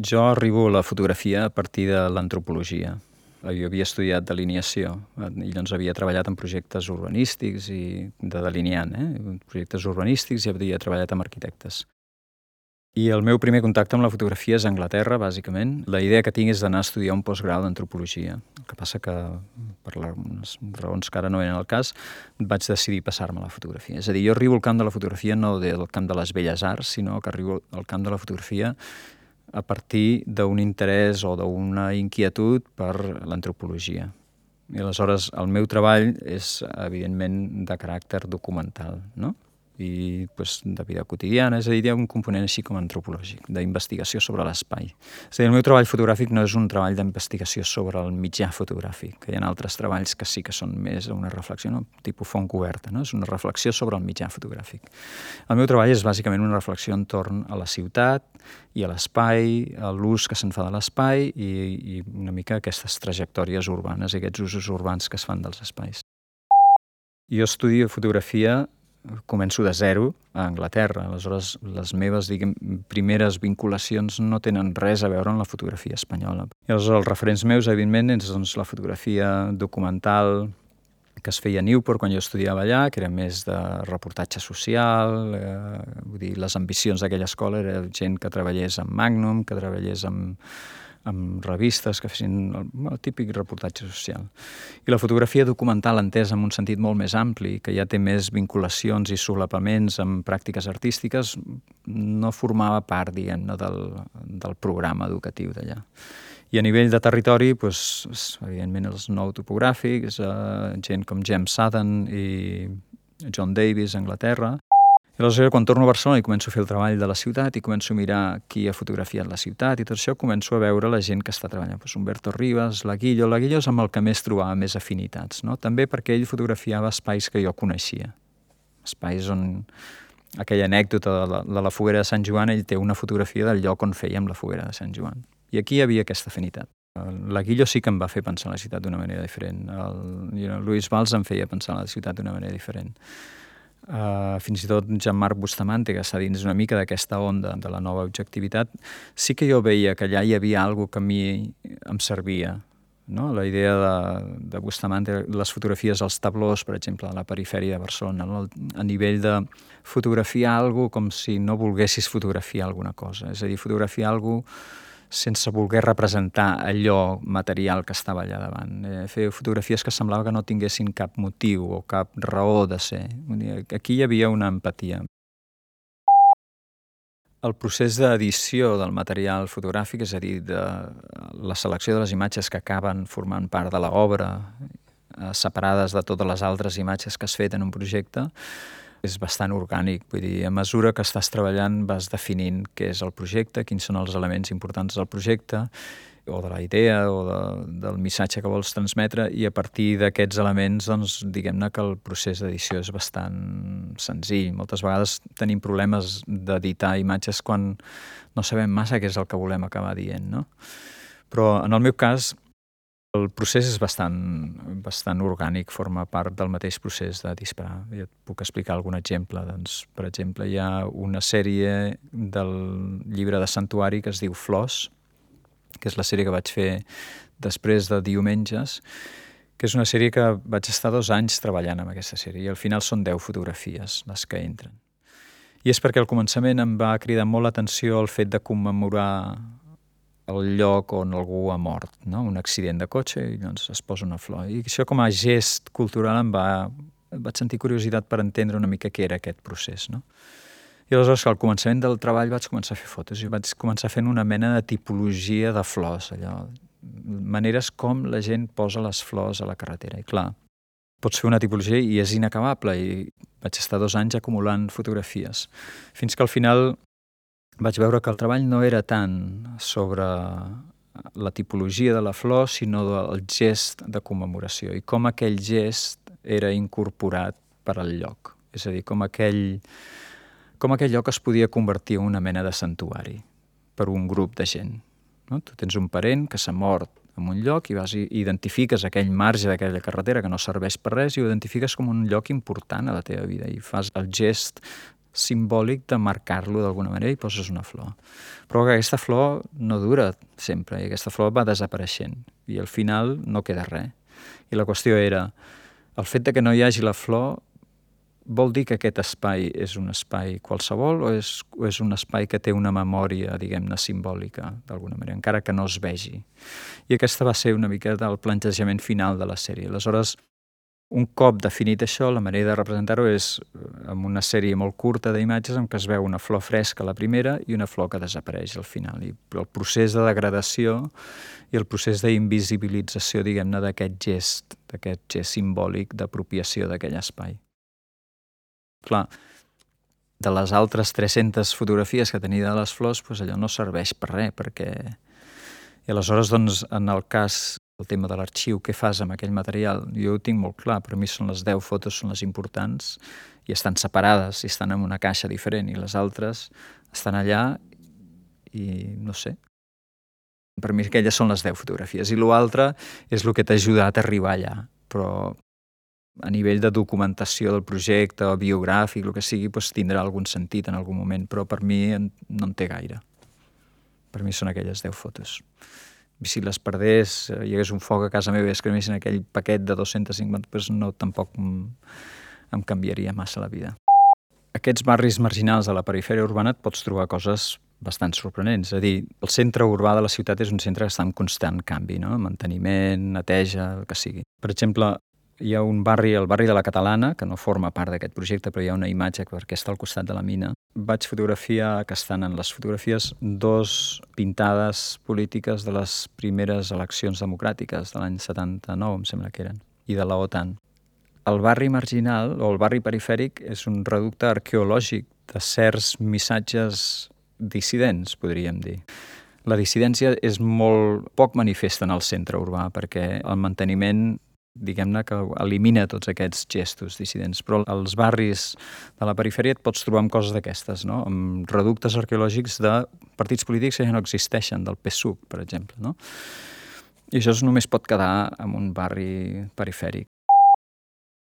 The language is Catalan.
Jo arribo a la fotografia a partir de l'antropologia. Jo havia estudiat delineació i llavors havia treballat en projectes urbanístics i de delineant, eh? projectes urbanístics i havia treballat amb arquitectes. I el meu primer contacte amb la fotografia és a Anglaterra, bàsicament. La idea que tinc és d'anar a estudiar un postgrau d'antropologia. El que passa que, per les raons que ara no eren el cas, vaig decidir passar-me a la fotografia. És a dir, jo arribo al camp de la fotografia no del camp de les belles arts, sinó que arribo al camp de la fotografia a partir d'un interès o d'una inquietud per l'antropologia. I aleshores el meu treball és, evidentment, de caràcter documental, no? I pues, de vida quotidiana, és a dir, hi ha un component així com antropològic, d'investigació sobre l'espai. És a dir, el meu treball fotogràfic no és un treball d'investigació sobre el mitjà fotogràfic, que hi ha altres treballs que sí que són més una reflexió, no? tipus font coberta, no? és una reflexió sobre el mitjà fotogràfic. El meu treball és bàsicament una reflexió entorn a la ciutat i a l'espai, a l'ús que se'n fa de l'espai i, i una mica aquestes trajectòries urbanes i aquests usos urbans que es fan dels espais. Jo estudio fotografia començo de zero a Anglaterra. Aleshores, les meves diguem, primeres vinculacions no tenen res a veure amb la fotografia espanyola. I aleshores, els referents meus, evidentment, és doncs, la fotografia documental que es feia a Newport quan jo estudiava allà, que era més de reportatge social, eh, vull dir, les ambicions d'aquella escola era gent que treballés amb Magnum, que treballés amb amb revistes que fessin el, el típic reportatge social. I la fotografia documental entesa en un sentit molt més ampli, que ja té més vinculacions i solapaments amb pràctiques artístiques, no formava part, diguem-ne, del, del programa educatiu d'allà. I a nivell de territori, doncs, evidentment, els nou topogràfics, eh, gent com James Sutton i John Davis a Anglaterra, i aleshores, quan torno a Barcelona i començo a fer el treball de la ciutat i començo a mirar qui ha fotografiat la ciutat i tot això, començo a veure la gent que està treballant. Pues Humberto Rivas, la Guillo. La Guillo és amb el que més trobava més afinitats, no? també perquè ell fotografiava espais que jo coneixia. Espais on aquella anècdota de la, de la foguera de Sant Joan, ell té una fotografia del lloc on fèiem la foguera de Sant Joan. I aquí hi havia aquesta afinitat. La Guillo sí que em va fer pensar la ciutat d'una manera diferent. El, know, Luis Valls em feia pensar la ciutat d'una manera diferent. Uh, fins i tot Jean-Marc Bustamante, que està dins una mica d'aquesta onda de la nova objectivitat, sí que jo veia que allà hi havia alguna que a mi em servia. No? La idea de, de Bustamante, les fotografies als tablós, per exemple, a la perifèria de Barcelona, no? a nivell de fotografiar alguna com si no volguessis fotografiar alguna cosa. És a dir, fotografiar alguna sense voler representar allò material que estava allà davant. Eh, fer fotografies que semblava que no tinguessin cap motiu o cap raó de ser. Aquí hi havia una empatia. El procés d'edició del material fotogràfic, és a dir, de la selecció de les imatges que acaben formant part de l'obra, eh, separades de totes les altres imatges que has fet en un projecte, és bastant orgànic, vull dir, a mesura que estàs treballant vas definint què és el projecte, quins són els elements importants del projecte, o de la idea o de, del missatge que vols transmetre i a partir d'aquests elements doncs, diguem-ne que el procés d'edició és bastant senzill. Moltes vegades tenim problemes d'editar imatges quan no sabem massa què és el que volem acabar dient, no? Però en el meu cas el procés és bastant, bastant orgànic, forma part del mateix procés de disparar. Ja et puc explicar algun exemple. Doncs, per exemple, hi ha una sèrie del llibre de Santuari que es diu Flors, que és la sèrie que vaig fer després de diumenges, que és una sèrie que vaig estar dos anys treballant amb aquesta sèrie i al final són deu fotografies les que entren. I és perquè al començament em va cridar molt l'atenció el fet de commemorar el lloc on algú ha mort, no? un accident de cotxe i doncs es posa una flor. I això com a gest cultural em va... vaig sentir curiositat per entendre una mica què era aquest procés. No? I aleshores, al començament del treball vaig començar a fer fotos i vaig començar fent una mena de tipologia de flors, allò, maneres com la gent posa les flors a la carretera. I clar, pots fer una tipologia i és inacabable i vaig estar dos anys acumulant fotografies. Fins que al final vaig veure que el treball no era tant sobre la tipologia de la flor, sinó del gest de commemoració i com aquell gest era incorporat per al lloc. És a dir, com aquell, com aquell lloc es podia convertir en una mena de santuari per un grup de gent. No? Tu tens un parent que s'ha mort en un lloc i vas i identifiques aquell marge d'aquella carretera que no serveix per res i ho identifiques com un lloc important a la teva vida i fas el gest simbòlic de marcar-lo d'alguna manera i poses una flor. Però que aquesta flor no dura sempre i aquesta flor va desapareixent i al final no queda res. I la qüestió era, el fet de que no hi hagi la flor vol dir que aquest espai és un espai qualsevol o és, o és un espai que té una memòria, diguem-ne, simbòlica, d'alguna manera, encara que no es vegi. I aquesta va ser una mica del plantejament final de la sèrie. Aleshores, un cop definit això, la manera de representar-ho és eh, amb una sèrie molt curta d'imatges en què es veu una flor fresca a la primera i una flor que desapareix al final. I el procés de degradació i el procés d'invisibilització, diguem-ne, d'aquest gest, d'aquest gest simbòlic d'apropiació d'aquell espai. Clar, de les altres 300 fotografies que tenia de les flors, doncs allò no serveix per res, perquè... I aleshores, doncs, en el cas el tema de l'arxiu, què fas amb aquell material? Jo ho tinc molt clar, per mi són les 10 fotos són les importants i estan separades i estan en una caixa diferent i les altres estan allà i no sé. Per mi aquelles són les 10 fotografies i l'altre és el que t'ha ajudat a arribar allà, però a nivell de documentació del projecte o biogràfic, el que sigui, doncs tindrà algun sentit en algun moment, però per mi no en té gaire. Per mi són aquelles 10 fotos si les perdés, eh, hi hagués un foc a casa meva i es cremessin aquell paquet de 250, doncs no, tampoc em, em canviaria massa la vida. Aquests barris marginals de la perifèria urbana et pots trobar coses bastant sorprenents. És a dir, el centre urbà de la ciutat és un centre que està en constant canvi, no? manteniment, neteja, el que sigui. Per exemple, hi ha un barri, el barri de la Catalana, que no forma part d'aquest projecte, però hi ha una imatge perquè està al costat de la mina. Vaig fotografiar, que estan en les fotografies, dos pintades polítiques de les primeres eleccions democràtiques de l'any 79, em sembla que eren, i de la OTAN. El barri marginal, o el barri perifèric, és un reducte arqueològic de certs missatges dissidents, podríem dir. La dissidència és molt poc manifesta en el centre urbà perquè el manteniment diguem-ne, que elimina tots aquests gestos dissidents. Però als barris de la perifèria et pots trobar amb coses d'aquestes, no? amb reductes arqueològics de partits polítics que ja no existeixen, del PSUC, per exemple. No? I això només pot quedar en un barri perifèric.